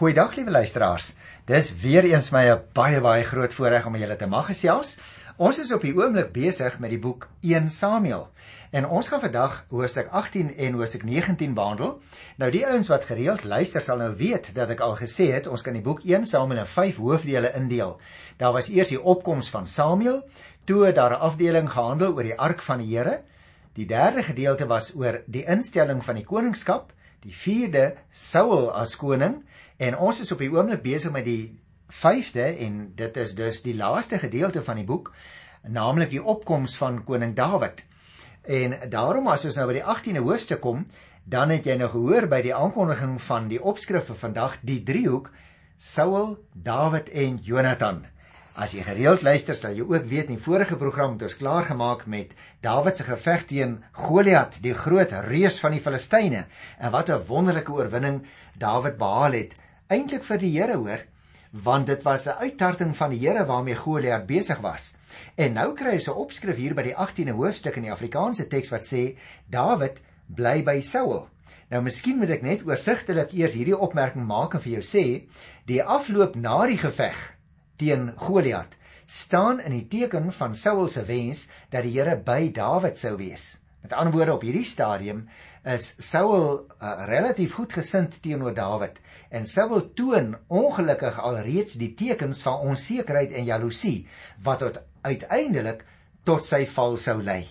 Goeiedag liewe luisteraars. Dis weer eens my 'n baie baie groot voorreg om julle te mag gesels. Ons is op die oomblik besig met die boek 1 Samuel. En ons gaan vandag hoofstuk 18 en hoofstuk 19 behandel. Nou die ouens wat gereeld luister sal nou weet dat ek al gesê het ons kan die boek 1 Samuel in 5 hoofdele indeel. Daar was eers die opkoms van Samuel, toe daar 'n afdeling gehandel oor die ark van die Here. Die derde gedeelte was oor die instelling van die koningskap, die vierde Saul as koning En ons is op die oomblik besig met die 5de en dit is dus die laaste gedeelte van die boek, naamlik die opkoms van koning Dawid. En daarom as ons nou by die 18de hoofstuk kom, dan het jy nou gehoor by die aankondiging van die opskrif vir vandag, die driehoek Saul, Dawid en Jonathan. As jy gereeld luister, sal jy ook weet in die vorige program het ons klaar gemaak met Dawid se geveg teen Goliat, die groot reus van die Filistyne, en wat 'n wonderlike oorwinning Dawid behaal het eintlik vir die Here hoor want dit was 'n uittarting van die Here waarmee Goliat besig was. En nou kry hy 'n opskrif hier by die 18de hoofstuk in die Afrikaanse teks wat sê Dawid bly by Saul. Nou miskien moet ek net oorsigtelik eers hierdie opmerking maak en vir jou sê die afloop na die geveg teen Goliat staan in die teken van Saul se wens dat die Here by Dawid sou wees. Met ander woorde op hierdie stadium is Saul uh, relatief goed gesind teenoor Dawid en wil toon ongelukkig alreeds die tekens van onsekerheid en jaloesie wat uiteindelik tot sy val sou lei.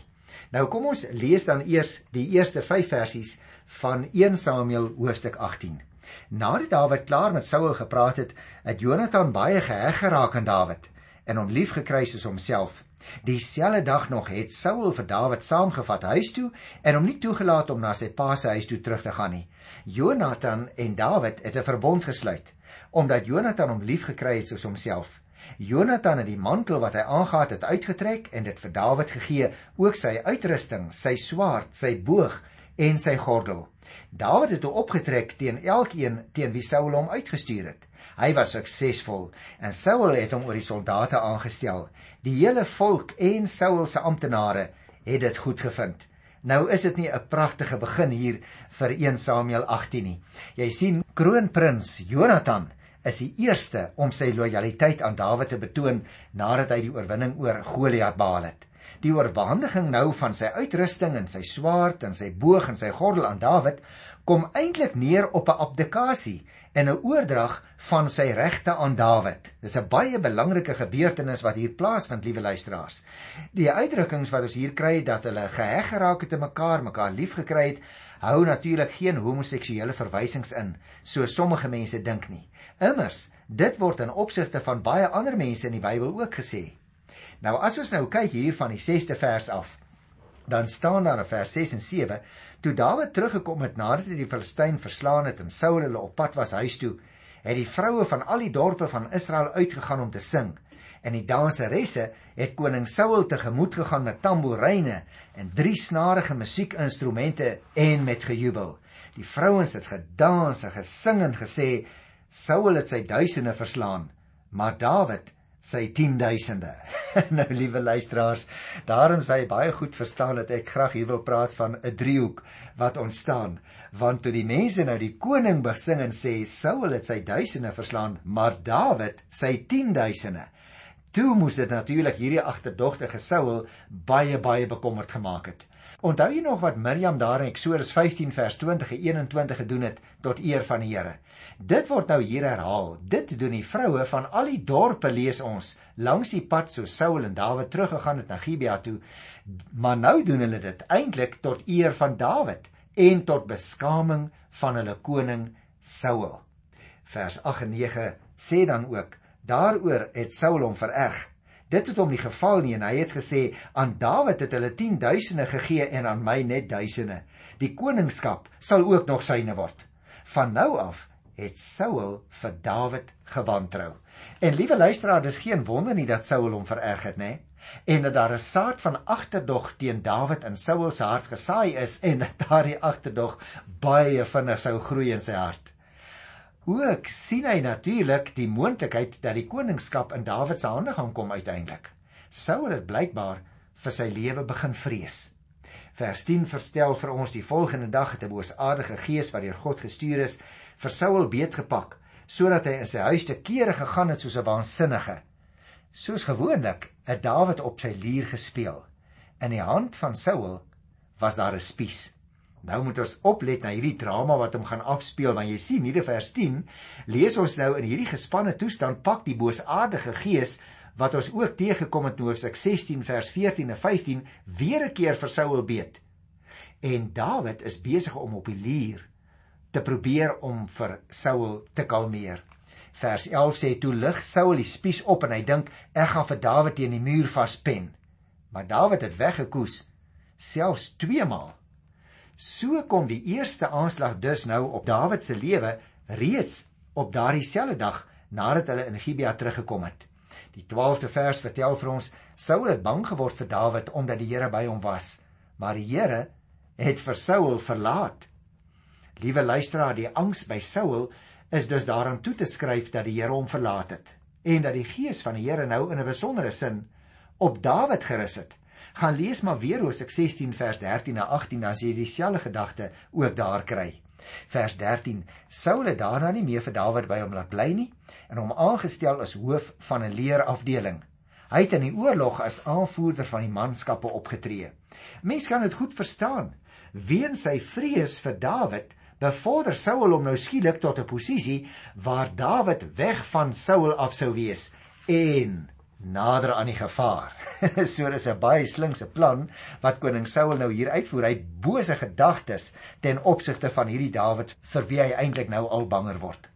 Nou kom ons lees dan eers die eerste 5 versies van 1 Samuel hoofstuk 18. Nadat Dawid klaar met Saul gepraat het, het Jonathan baie geheg geraak aan Dawid en hom lief gekry soos homself. Dieselfde dag nog het Saul vir Dawid saamgevat huis toe en hom nie toegelaat om na sy pa se huis toe terug te gaan nie. Jonathan en Dawid het 'n verbond gesluit omdat Jonathan hom liefgekry het soos homself. Jonathan het die mantel wat hy aangetree het uitgetrek en dit vir Dawid gegee, ook sy uitrusting, sy swaard, sy boog en sy gordel. Dawid het hom opgetrek teen elkeen teen wie Saul hom uitgestuur het. Hy was suksesvol en Saul het hom oor die soldate aangestel. Die hele volk en Saul se amptenare het dit goed gevind. Nou is dit nie 'n pragtige begin hier vir 1 Samuel 18 nie. Jy sien kroonprins Jonathan is die eerste om sy lojaliteit aan Dawid te betoon nadat hy die oorwinning oor Goliat behaal het. Die oorhandiging nou van sy uitrusting en sy swaard en sy boog en sy gordel aan Dawid kom eintlik neer op 'n abdikasie en 'n oordrag van sy regte aan Dawid. Dis 'n baie belangrike gebeurtenis wat hier plaasvind, liewe luisteraars. Die uitdrukkings wat ons hier kry dat hulle geheg geraak het te mekaar, mekaar liefgekry het, hou natuurlik geen homoseksuele verwysings in, so sommige mense dink nie. Immers, dit word in opsigte van baie ander mense in die Bybel ook gesê. Nou as ons nou kyk hier van die 6ste vers af, dan staan daar in vers 6 en 7 Toe Dawid teruggekom het nadat hy die Filistyn verslaan het en Saul hulle op pad was huis toe, het die vroue van al die dorpe van Israel uitgegaan om te sing. En die danseresse het koning Saul tegemoet gegaan met tamboeryne en drie snarige musiekinstrumente en met gejubel. Die vrouens het gedans en gesing en gesê Saul het sy duisende verslaan, maar Dawid sy 10000de. nou liewe luisteraars, daarom sê hy baie goed verstaan dat ek graag hier wil praat van 'n driehoek wat ontstaan, want toe die mense nou die koning besing en sê Saul het sy duisende verslaan, maar Dawid sy 10000de. Toe moes dit natuurlik hierdie agterdogtige Saul baie baie bekommerd gemaak het. Onthou jy nog wat Miriam daar in Eksodus 15 vers 20 en 21 gedoen het tot eer van die Here? Dit word nou hier herhaal. Dit doen die vroue van al die dorpe lees ons langs die pad so Saul en Dawid teruggegaan het na Gibea toe. Maar nou doen hulle dit eintlik tot eer van Dawid en tot beskaming van hulle koning Saul. Vers 8 en 9 sê dan ook: Daaroor het Saul hom vererg Dit het hom nie geval nie en hy het gesê aan Dawid het hulle 10000e gegee en aan my net duisende. Die koningskap sal ook nog syne word. Van nou af het Saul vir Dawid gewantrou. En liewe luisteraar, dis geen wonder nie dat Saul hom vererg het, nê? En dat daar 'n saad van agterdog teen Dawid in Saul se hart gesaai is en dat daardie agterdog baie vinnig sou groei in sy hart. Ook sien hy natuurlik die moontlikheid dat die koningskap in Dawid se hande gaan kom uiteindelik. Saul het blykbaar vir sy lewe begin vrees. Vers 10 verstel vir ons die volgende dag het 'n boosaardige gees wat deur God gestuur is vir Saul beetgepak. sodat hy in sy huis te kere gegaan het soos 'n waansinnige. Soos gewoonlik het Dawid op sy lier gespeel. In die hand van Saul was daar 'n spies. Nou moet ons oplet na hierdie drama wat hom gaan afspeel want jy sien hier in vers 10 lees ons nou in hierdie gespanne toestand pak die boosaardige gees wat ons ook teëgekom het in Hoofstuk 16 vers 14 en 15 weer 'n keer vir Saul beet. En Dawid is besig om op die lier te probeer om vir Saul te kalmeer. Vers 11 sê toe lig Saul die spies op en hy dink ek gaan vir Dawid teen die muur vaspen. Maar Dawid het weggekoes selfs twee maal. So kom die eerste aanslag dus nou op Dawid se lewe reeds op daardie selfde dag nadat hulle in Gibea teruggekom het. Die 12de vers vertel vir ons Saul het bang geword vir Dawid omdat die Here by hom was, maar die Here het vir Saul verlaat. Liewe luisteraar, die angs by Saul is dus daaraan toe te skryf dat die Here hom verlaat het en dat die gees van die Here nou in 'n besondere sin op Dawid gerus het. Gaan lees maar weer Hosea 16 vers 13 na 18 as jy dieselfde gedagte ook daar kry. Vers 13: Saul het daarna nie meer vir Dawid by hom laat bly nie en hom aangestel as hoof van 'n leerafdeling. Hy het in die oorlog as aanvoerder van die manskappe opgetree. Mens kan dit goed verstaan. Weens sy vrees vir Dawid bevorder Saul hom nou skielik tot 'n posisie waar Dawid weg van Saul af sou wees en nader aan die gevaar. so dis 'n baie slinkse plan wat koning Saul nou hier uitvoer. Hy het bose gedagtes ten opsigte van hierdie Dawid vir wie hy eintlik nou al banger word.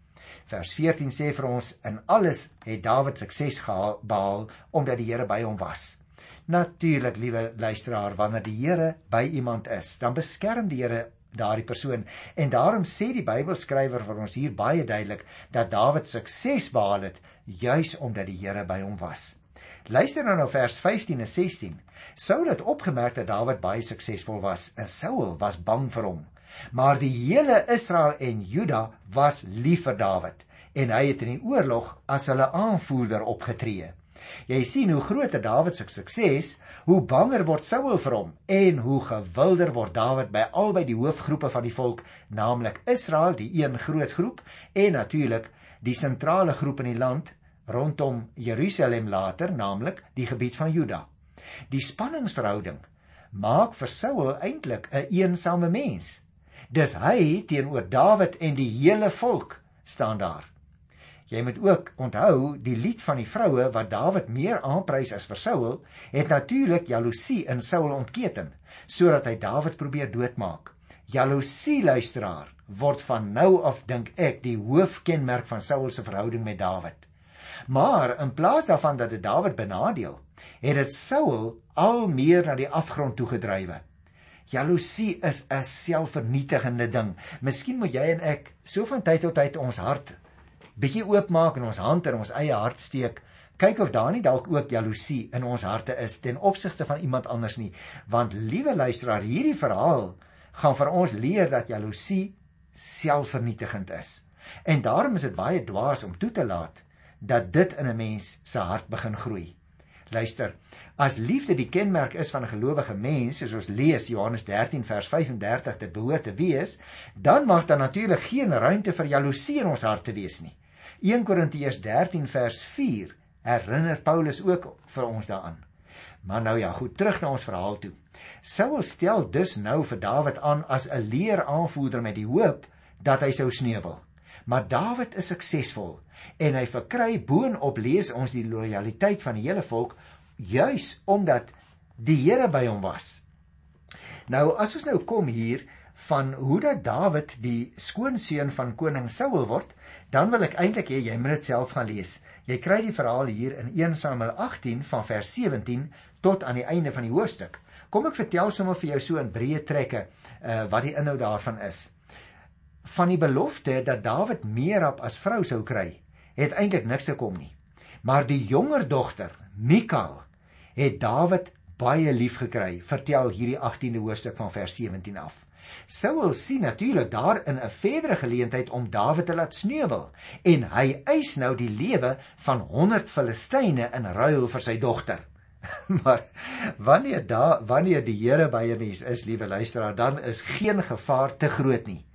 Vers 14 sê vir ons in alles het Dawid sukses behaal omdat die Here by hom was. Natuurlik, liewe luisteraar, wanneer die Here by iemand is, dan beskerm die Here daardie persoon en daarom sê die Bybelskrywer vir ons hier baie duidelik dat Dawid sukses behaal het juis omdat die Here by hom was. Luister nou na vers 15 en 16. Saul het opgemerk dat Dawid baie suksesvol was en Saul was bang vir hom. Maar die hele Israel en Juda was lief vir Dawid en hy het in die oorlog as hulle aanvoerder opgetree. Jy sien hoe groter Dawid se sukses, hoe banger word Saul vir hom en hoe gewilder word Dawid by albei die hoofgroepe van die volk, naamlik Israel, die een groot groep en natuurlik die sentrale groep in die land rondom Jerusalem later, naamlik die gebied van Juda. Die spanningsverhouding maak vir Saul eintlik 'n een eensame mens. Dis hy teenoor Dawid en die hele volk staan daar. Jy moet ook onthou die lied van die vroue wat Dawid meer aanprys as vir Saul, het natuurlik jaloesie in Saul ontketen sodat hy Dawid probeer doodmaak. Jaloesie luisteraar word van nou af dink ek die hoofkenmerk van Saul se verhouding met Dawid. Maar in plaas daarvan dat dit Dawid benadeel, het dit Saul al meer na die afgrond toe gedrywe. Jaloesie is 'n selfvernietigende ding. Miskien moet jy en ek so van tyd tot tyd ons hart bietjie oopmaak en ons hand in ons eie hart steek. Kyk of daar nie dalk ook jaloesie in ons harte is ten opsigte van iemand anders nie, want liewe luisteraar, hierdie verhaal gaan vir ons leer dat jaloesie selfvernietigend is. En daarom is dit baie dwaas om toe te laat dat dit in 'n mens se hart begin groei. Luister, as liefde die kenmerk is van 'n gelowige mens, soos ons lees Johannes 13 vers 35 dit behoort te wees, dan mag daar natuurlik geen ruimte vir jaloesie in ons harte wees nie. 1 Korintiërs 13 vers 4 herinner Paulus ook vir ons daaraan. Maar nou ja, goed, terug na ons verhaal toe. Saul stel dus nou vir Dawid aan as 'n leeraanvoerder met die hoop dat hy sou sneuwel. Maar Dawid is suksesvol en hy verkry boonop lees ons die lojaliteit van die hele volk juis omdat die Here by hom was. Nou as ons nou kom hier van hoe dat Dawid die skoonseun van koning Saul word, dan wil ek eintlik hê jy moet dit self gaan lees. Jy kry die verhaal hier in 1 Samuel 18 van vers 17 tot aan die einde van die hoofstuk. Kom ek vertel sommer vir jou so in breë trekke uh, wat die inhoud daarvan is van die belofte dat Dawid Merab as vrou sou kry, het eintlik niks gekom nie. Maar die jonger dogter, Mikal, het Dawid baie lief gekry, vertel hierdie 18de hoofstuk van vers 17 af. Saul sien natuurlik daarin 'n verdere geleentheid om Dawid te laat sneuwel en hy eis nou die lewe van 100 Filistyne in ruil vir sy dogter. maar wanneer da wanneer die Here by 'n mens is, liewe luisteraar, dan is geen gevaar te groot nie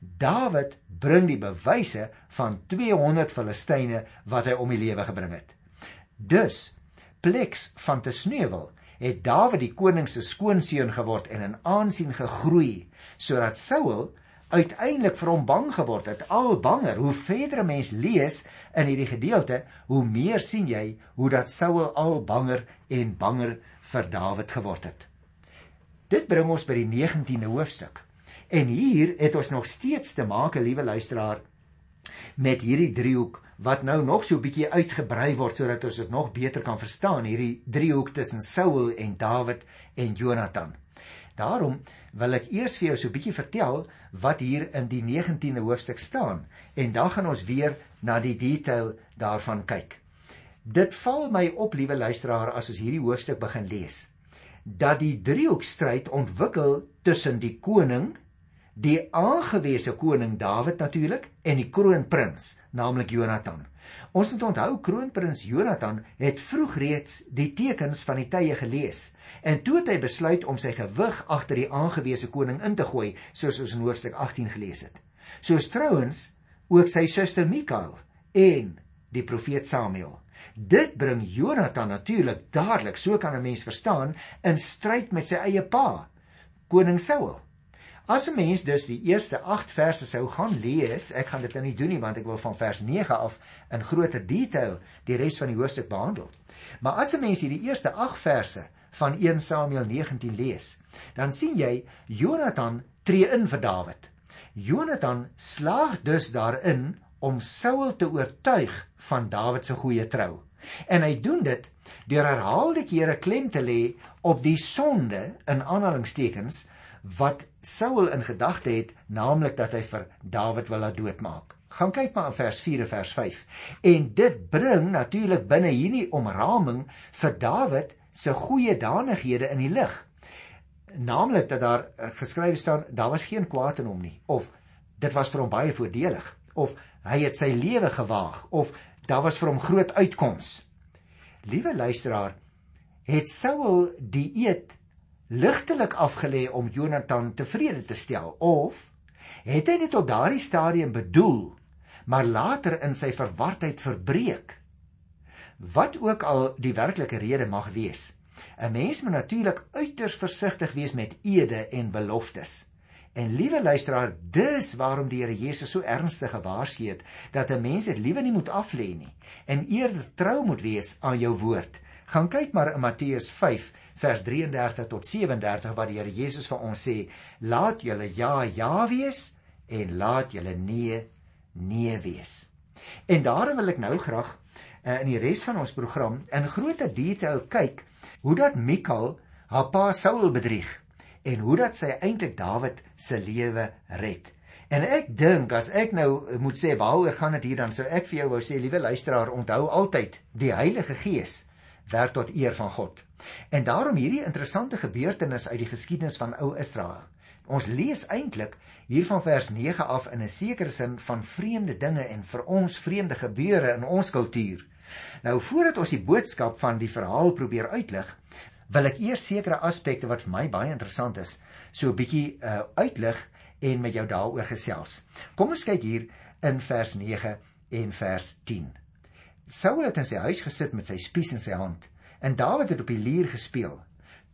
Dawid bring die bewyse van 200 Filistyne wat hy om die lewe gebring het. Dus Plex van te sneuwel het Dawid die koning se skoonseun geword en in aansien gegroei sodat Saul uiteindelik vir hom bang geword het, al banger. Hoe verder 'n mens lees in hierdie gedeelte, hoe meer sien jy hoe dat Saul al banger en banger vir Dawid geword het. Dit bring ons by die 19de hoofstuk. En hier het ons nog steeds te maak, liewe luisteraar, met hierdie driehoek wat nou nog so 'n bietjie uitgebrei word sodat ons dit nog beter kan verstaan, hierdie driehoek tussen Saul en Dawid en Jonathan. Daarom wil ek eers vir jou so 'n bietjie vertel wat hier in die 19de hoofstuk staan en dan gaan ons weer na die detail daarvan kyk. Dit val my op, liewe luisteraar, as ons hierdie hoofstuk begin lees, dat die driehoekstryd ontwikkel tussen die koning die aangewese koning Dawid natuurlik en die kroonprins, naamlik Jonathan. Ons moet onthou kroonprins Jonathan het vroeg reeds die tekens van die tye gelees en toe het hy besluit om sy gewig agter die aangewese koning in te gooi, soos ons in hoofstuk 18 gelees het. Soos trouens ook sy suster Mikael en die profeet Samuel. Dit bring Jonathan natuurlik dadelik, so kan 'n mens verstaan, in stryd met sy eie pa, koning Saul. As 'n mens dus die eerste 8 verse sou gaan lees, ek gaan dit nou nie doen nie want ek wil van vers 9 af in groter detail die res van die hoofstuk behandel. Maar as 'n mens hierdie eerste 8 verse van 1 Samuel 19 lees, dan sien jy Jonathan tree in vir Dawid. Jonathan slaag dus daarin om Saul te oortuig van Dawid se goeie trou. En hy doen dit deur herhaalde kere klem te lê op die sonde in aanhalingstekens wat Saul in gedagte het, naamlik dat hy vir Dawid wil laat doodmaak. Gaan kyk maar in vers 4 en vers 5. En dit bring natuurlik binne hierdie omraming vir Dawid se goeie danighede in die lig. Naamlik dat daar eh, geskrywe staan daar was geen kwaad in hom nie of dit was vir hom baie voordelig of hy het sy lewe gewaag of daar was vir hom groot uitkoms. Liewe luisteraar, het Saul die eed ligtelik afgelê om Jonathan tevrede te stel of het hy dit tot daardie stadium bedoel maar later in sy verwardheid verbreek? Wat ook al die werklike rede mag wees 'n mens moet natuurlik uiters versigtig wees met ede en beloftes. En liewe luisteraar dis waarom die Here Jesus so ernstig gewaarsku het dat 'n mens dit liewe nie moet aflê nie en eerder trou moet wees aan jou woord gaan kyk maar in Matteus vers 33 tot 37 waar die Here Jesus vir ons sê: "Laat julle ja ja wees en laat julle nee nee wees." En daarom wil ek nou graag uh, in die res van ons program in groter detail kyk hoe dat Mikal haar pa Saul bedrieg en hoe dat sy eintlik Dawid se lewe red. En ek dink as ek nou moet sê waaroor gaan dit hier dan sou ek vir jou wou sê liewe luisteraar onthou altyd die Heilige Gees werk tot eer van God. En daarom hierdie interessante gebeurtenis uit die geskiedenis van ou Israel. Ons lees eintlik hier van vers 9 af in 'n sekere sin van vreemde dinge en vir ons vreemde gebeure in ons kultuur. Nou voordat ons die boodskap van die verhaal probeer uitlig, wil ek eers sekere aspekte wat vir my baie interessant is, so 'n bietjie uh, uitlig en met jou daaroor gesels. Kom ons kyk hier in vers 9 en vers 10. Saul het in sy huis gesit met sy spies in sy hand en Dawid het op die lier gespeel.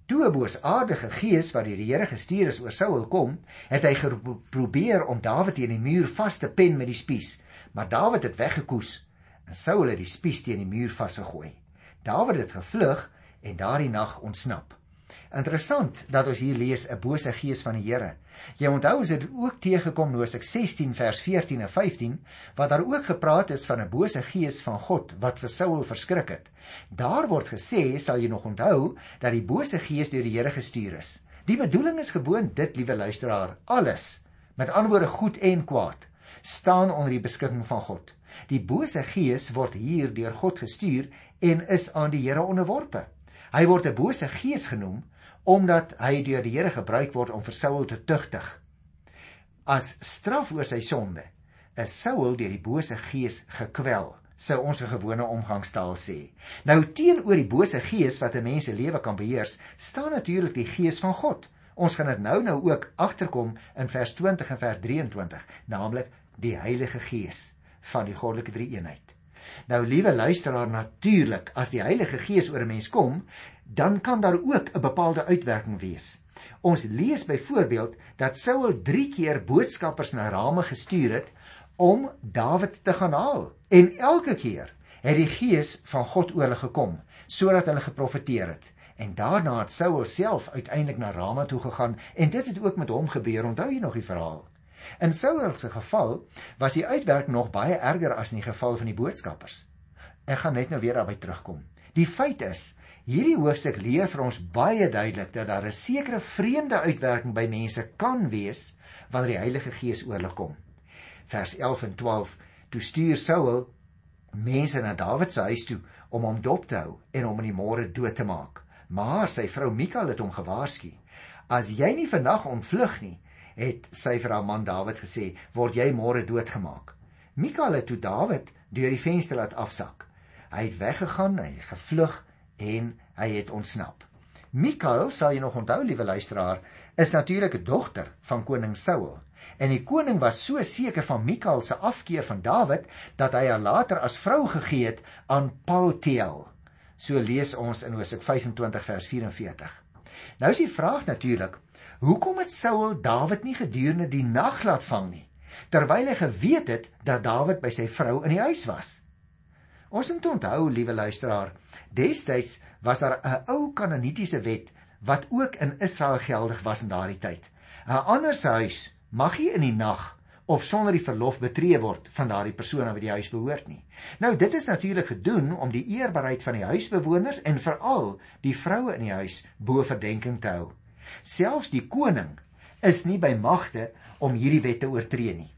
Toe 'n boosaardige gees wat deur die Here gestuur is oor Saul kom, het hy geprobeer om Dawid teen die muur vas te pen met die spies, maar Dawid het weggekoes en Saul het die spies teen die muur vasgegooi. Dawid het gevlug en daardie nag ontsnap. Interessant dat ons hier lees 'n bose gees van die Here. Jy onthou as dit ook teëgekom Hosea 16 vers 14 en 15 wat daar ook gepraat is van 'n bose gees van God wat vir Saul verskrik het. Daar word gesê, sal jy nog onthou, dat die bose gees deur die Here gestuur is. Die bedoeling is gewoon dit, liewe luisteraar, alles, met ander woorde goed en kwaad, staan onder die beskikking van God. Die bose gees word hier deur God gestuur en is aan die Here onderworpe. Hy word 'n bose gees genoem omdat hy deur die Here gebruik word om vir Saul te tugtig. As straf oor sy sonde, is Saul deur die bose gees gekwel, sou ons 'n gewone omgangstaal sê. Nou teenoor die bose gees wat 'n mens se lewe kan beheers, staan natuurlik die gees van God Ons gaan dit nou nou ook agterkom in vers 20 en vers 23, naamlik die Heilige Gees van die goddelike drie-eenheid. Nou liewe luisteraar, natuurlik as die Heilige Gees oor 'n mens kom, dan kan daar ook 'n bepaalde uitwerking wees. Ons lees byvoorbeeld dat Saul 3 keer boodskappers na Rame gestuur het om Dawid te gaan haal en elke keer het die gees van God oor hulle gekom sodat hulle geprofeteer het. En daarna het Saul self uiteindelik na Rama toe gegaan en dit het ook met hom gebeur. Onthou jy nog die verhaal? In Saul se geval was die uitwerk nog baie erger as in die geval van die boodskappers. Ek gaan net nou weer daarby terugkom. Die feit is, hierdie hoofstuk leer vir ons baie duidelik dat daar 'n sekere vreemde uitwerking by mense kan wees wanneer die Heilige Gees oor hulle kom. Vers 11 en 12: Toe stuur Saul mense na Dawid se huis toe om hom dop te hou en hom in die môre dood te maak. Maar sy vrou Mikal het hom gewaarsku. As jy nie vandag ontvlug nie, het sy vir haar man Dawid gesê, word jy môre doodgemaak. Mikal het toe Dawid deur die venster laat afsak. Hy het weggegaan, hy het gevlug en hy het ontsnap. Mikal, sal jy nog onthou, liewe luisteraar, is natuurlik 'n dogter van koning Saul. En die koning was so seker van Mikal se afkeer van Dawid dat hy haar later as vrou gegee het aan Paltiel. So lees ons in Hosea 25 vers 44. Nou is die vraag natuurlik, hoekom het Saul Dawid nie gedurende die nag laat vang nie, terwyl hy geweet het dat Dawid by sy vrou in die huis was? Ons moet onthou, liewe luisteraar, destyds was daar 'n ou kanonitiese wet wat ook in Israel geldig was in daardie tyd. 'n Ander se huis mag nie in die nag of sonder die verlof betree word van daardie persoon aan wie die huis behoort nie. Nou dit is natuurlik gedoen om die eerbaarheid van die huisbewoners en veral die vroue in die huis bo verdenking te hou. Selfs die koning is nie by magte om hierdie wette oortree nie.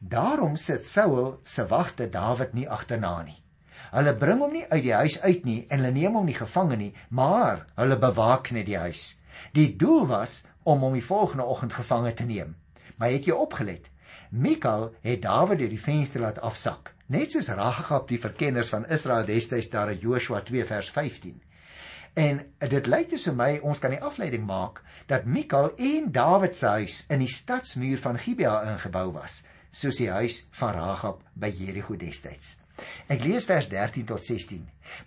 Daarom sit Saul se wagte Dawid nie agterna nie. Hulle bring hom nie uit die huis uit nie en hulle neem hom nie gevange nie, maar hulle bewaak net die huis. Die doel was om hom die volgende oggend gevange te neem. Maar het jy opgelet? Mikal het Dawid deur die venster laat afsak, net soos Ragab die verkenners van Israel destyds daar in Joshua 2 vers 15. En dit lyk dus vir my ons kan die afleiding maak dat Mikal en Dawid se huis in die stadsmuur van Gibea ingebou was, soos die huis van Ragab by Jerigo destyds. Ek lees vers 13 tot 16.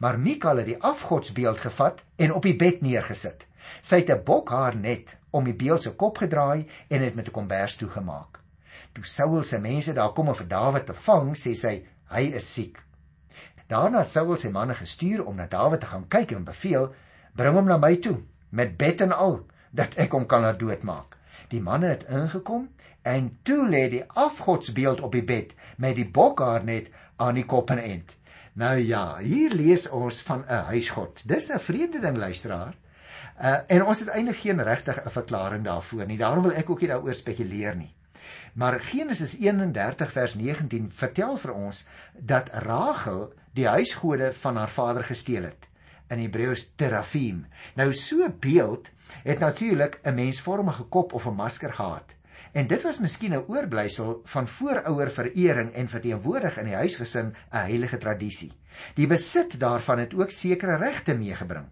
Maar Mikal het die afgodsbeeld gevat en op die bed neergesit. Sy het 'n bokhaar net om die beeld se kop gedraai en dit met 'n kombers toegemaak. Toe Saul se mense daar kom om vir Dawid te vang, sê sy hy is siek. Daarna het Saul sy manne gestuur om na Dawid te gaan kyk en beveel: "Bring hom na my toe met bed en al, dat ek hom kan laat doodmaak." Die manne het ingekom en toe lê die afgodsbeeld op die bed met die bokhaar net aan die kop en end. Nou ja, hier lees ons van 'n huisgod. Dis 'n vreemde ding luisteraar. Uh, en ons het eintlik geen regtig 'n verklaring daarvoor nie. Daarom wil ek ook nie daaroor spekuleer nie. Maar Genesis 31 vers 19 vertel vir ons dat Rachel die huisgode van haar vader gesteel het in Hebreëus terafim. Nou so beeld het natuurlik 'n mensvormige kop of 'n masker gehad. En dit was miskien 'n oorblysel van voorouer verering en verteenwoordig in die huisgesin 'n heilige tradisie. Die besit daarvan het ook sekere regte meegebring.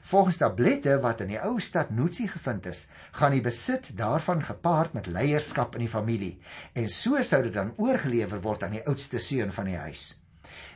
Volgens tablette wat in die ou stad Nutsi gevind is, gaan die besit daarvan gepaard met leierskap in die familie en so sou dit dan oorgelewer word aan die oudste seun van die huis.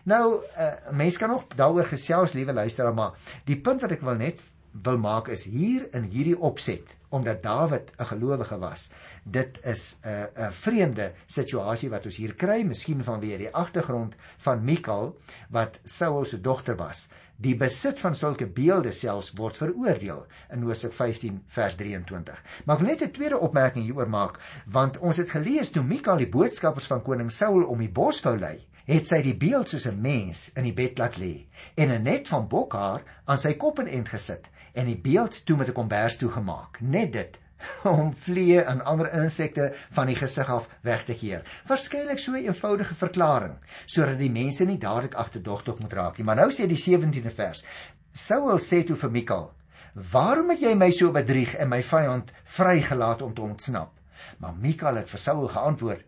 Nou, uh, mense kan nog daaroor gesels, liewe luisteraar, maar die punt wat ek wil net wil maak is hier in hierdie opset omdat Dawid 'n gelowige was. Dit is 'n uh, 'n vreemde situasie wat ons hier kry, miskien vanweë die agtergrond van Mikal wat Saul se dogter was. Die besit van sulke beelde selfs word veroordeel in Hosea 15 vers 23. Maar ek wil net 'n tweede opmerking hieroor maak, want ons het gelees toe Mikal die boodskappers van koning Saul om die bos wou lei, het sy die beeld soos 'n mens in die bed laat lê en 'n net van bokhaar aan sy kop en end gesit en die beeld toe met 'n kombers toegemaak. Net dit om vliee en ander insekte van die gesig af weg te keer. Waarskynlik so 'n eenvoudige verklaring sodat die mense nie dadelik agterdogtig moet raak nie. Maar nou sê die 17de vers. Saul sê toe vir Mikal: "Waarom het jy my so bedrieg en my vyand vrygelaat om te ontsnap?" Maar Mikal het vir Saul geantwoord: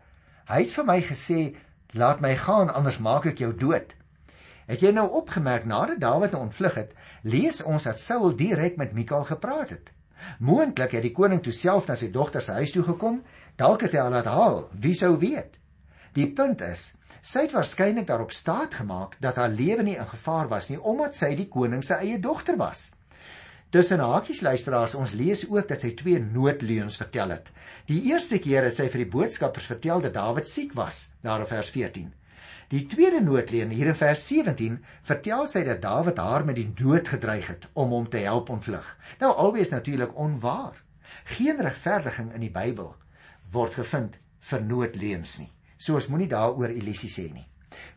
"Hy het vir my gesê: "Laat my gaan, anders maak ek jou dood." Het jy nou opgemerk nadat Dawid ontvlug het, lees ons dat Saul direk met Mikal gepraat het. Moontlik het die koning toe self na sy dogter se huis toe gekom, dalk het hy haar laat haal, wie sou weet. Die punt is, sy het waarskynlik daarop staat gemaak dat haar lewe nie in gevaar was nie omdat sy die koning se eie dogter was. Tussen hakies luisteraars, ons lees ook dat sy twee noodleuns vertel het. Die eerste keer het sy vir die boodskappers vertel dat Dawid siek was, daar in vers 14. Die tweede noodleun hier in vers 17 vertel sy dat Dawid haar met die dood gedreig het om hom te help ontvlug. Nou albei is natuurlik onwaar. Geen regverdiging in die Bybel word gevind vir noodleuns nie. So ons moenie daaroor illusies hê nie.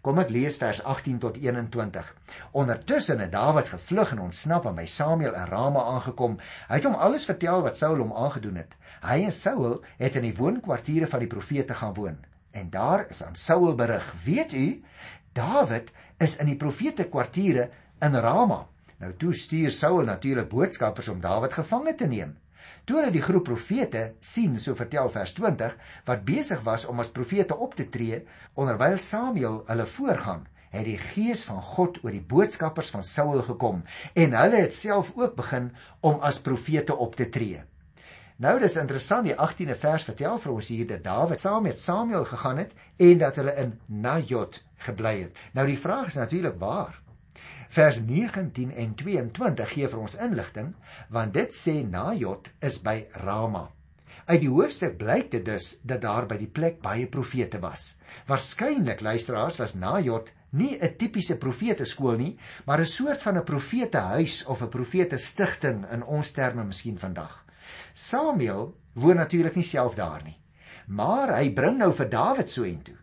Kom ek lees vers 18 tot 21. Ondertussen het Dawid gevlug en ontsnap en by Samuel in Rama aangekom. Hy het hom alles vertel wat Saul hom aangedoen het. Hy en Saul het in die woonkwartiere van die profete gaan woon. En daar is aan Saul berig: "Weet u, Dawid is in die profete kwartiere in Rama." Nou toe stuur Saul natuurlik boodskappers om Dawid gevange te neem. Toe hulle die groep profete sien, so vertel vers 20, wat besig was om as profete op te tree, onderwyl Samuel hulle voorgaan, het die gees van God oor die boodskappers van Saul gekom en hulle het self ook begin om as profete op te tree. Nou dis interessant, die 18de vers vertel vir ons hier dat Dawid saam met Samuel gegaan het en dat hulle in Najot gebly het. Nou die vraag is natuurlik waar. Vers 19 en 22 gee vir ons inligting want dit sê Najot is by Rama. Uit die hoofstuk blyk dit dus dat daar by die plek baie profete was. Waarskynlik luisteraars was Najot nie 'n tipiese profete skool nie, maar 'n soort van 'n profete huis of 'n profete stigting in ons terme miskien vandag. Samuel woon natuurlik nie self daar nie, maar hy bring nou vir Dawid so intoe.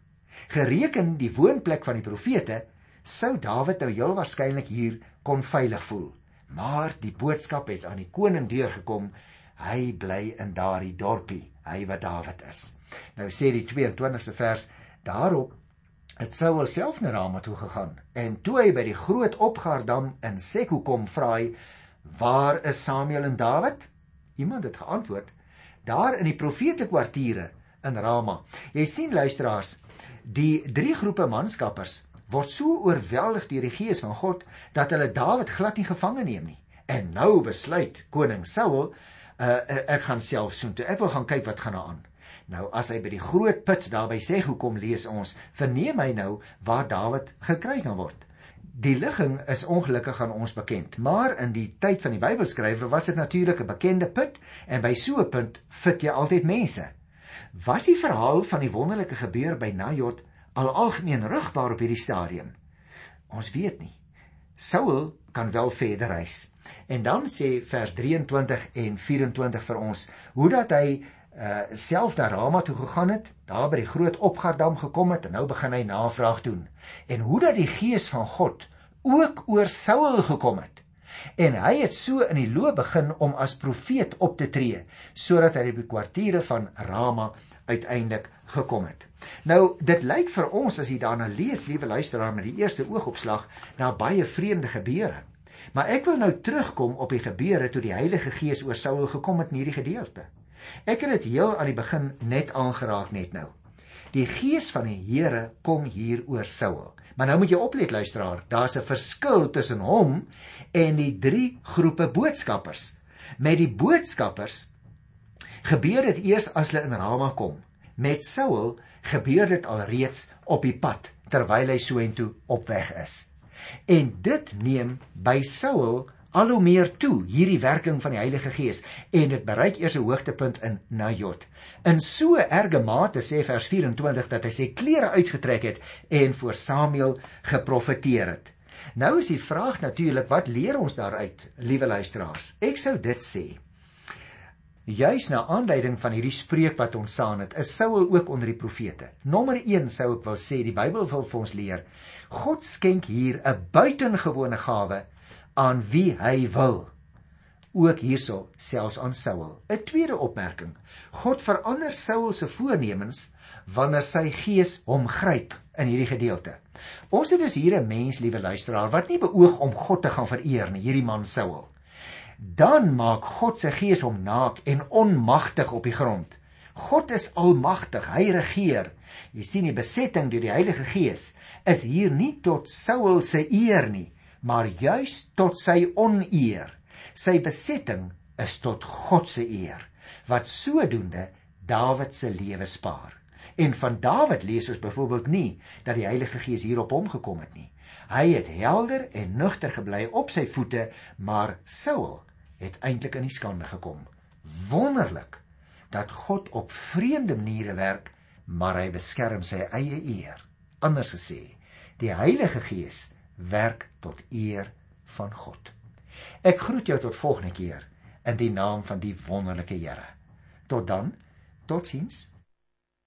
Gereken die woonplek van die profete sou Dawid nou heel waarskynlik hier kon veilig voel. Maar die boodskap het aan die koning deurgekom. Hy bly in daardie dorpie, hy wat Dawid is. Nou sê die 22ste vers daarop het Saul self na Rama toe gegaan en toe hy by die groot opgaardam in Sekhu kom vra hy waar is Samuel en Dawid? Iemand het geantwoord daar in die profete kwartiere in Rama. Jy sien luisteraars, die drie groepe manskappers word so oorweldig deur die gees van God dat hulle Dawid glad nie gevange neem nie. En nou besluit koning Saul, uh, ek gaan self soontoe. Ek wil gaan kyk wat gaan aan. Nou as hy by die groot put daar by sê hoekom lees ons, verneem hy nou waar Dawid gekry kan word. Die ligging is ongelukkig aan ons bekend, maar in die tyd van die Bybelskrywer was dit natuurlik 'n bekende put en by so 'n punt vind jy altyd mense. Was die verhaal van die wonderlike gebeur by Najot al algemeen rugbaar op hierdie stadium? Ons weet nie. Saul kan wel verder reis. En dan sê vers 23 en 24 vir ons hoe dat hy uh self na Rama toe gegaan het, daar by die groot opgardam gekom het en nou begin hy navraag doen. En hoe dat die gees van God ook oor Saul gekom het. En hy het so in die loop begin om as profeet op te tree sodat hy die kwartiere van Rama uiteindelik gekom het. Nou dit lyk vir ons as jy daarna lees, liewe luisteraar, met die eerste oogopslag na baie vreemde gebeure. Maar ek wil nou terugkom op die gebeure toe die Heilige Gees oor Saul gekom het in hierdie gedeelte. Ek het dit heel aan die begin net aangeraak net nou. Die Gees van die Here kom hier oor Saul. Maar nou moet jy oplet luisteraar, daar's 'n verskil tussen hom en die drie groepe boodskappers. Met die boodskappers gebeur dit eers as hulle in Rama kom. Met Saul gebeur dit alreeds op die pad terwyl hy soontoe op weg is. En dit neem by Saul al hoe meer toe hierdie werking van die Heilige Gees en dit bereik eers 'n hoogtepunt in Najot. In so erge mate sê vers 24 dat hy sy klere uitgetrek het en voor Samuel geprofeteer het. Nou is die vraag natuurlik wat leer ons daaruit, liewe luisteraars? Ek sou dit sê Juis na aanleiding van hierdie spreek wat ontstaan het, is Saul ook onder die profete. Nommer 1 sou ek wil sê, die Bybel wil vir ons leer, God skenk hier 'n buitengewone gawe aan wie hy wil. Ook hierso selfs aan Saul. 'n Tweede opmerking. God verander Saul se voornemens wanneer sy gees hom gryp in hierdie gedeelte. Ons het dus hier 'n mens, liewe luisteraar, wat nie beoog om God te gaan vereer nie, hierdie man Saul dan maak God se gees hom naak en onmagtig op die grond. God is almagtig, hy regeer. Jy sien die besetting deur die Heilige Gees is hier nie tot Saul se eer nie, maar juis tot sy oneer. Sy besetting is tot God se eer wat sodoende Dawid se lewe spaar. En van Dawid lees ons byvoorbeeld nie dat die Heilige Gees hier op hom gekom het nie. Hy het helder en nugter gebly op sy voete, maar Saul het eintlik in die skande gekom. Wonderlik dat God op vreemde maniere werk, maar hy beskerm sy eie eer. Anders gesê, die Heilige Gees werk tot eer van God. Ek groet jou tot volgende keer in die naam van die wonderlike Here. Tot dan, totsiens.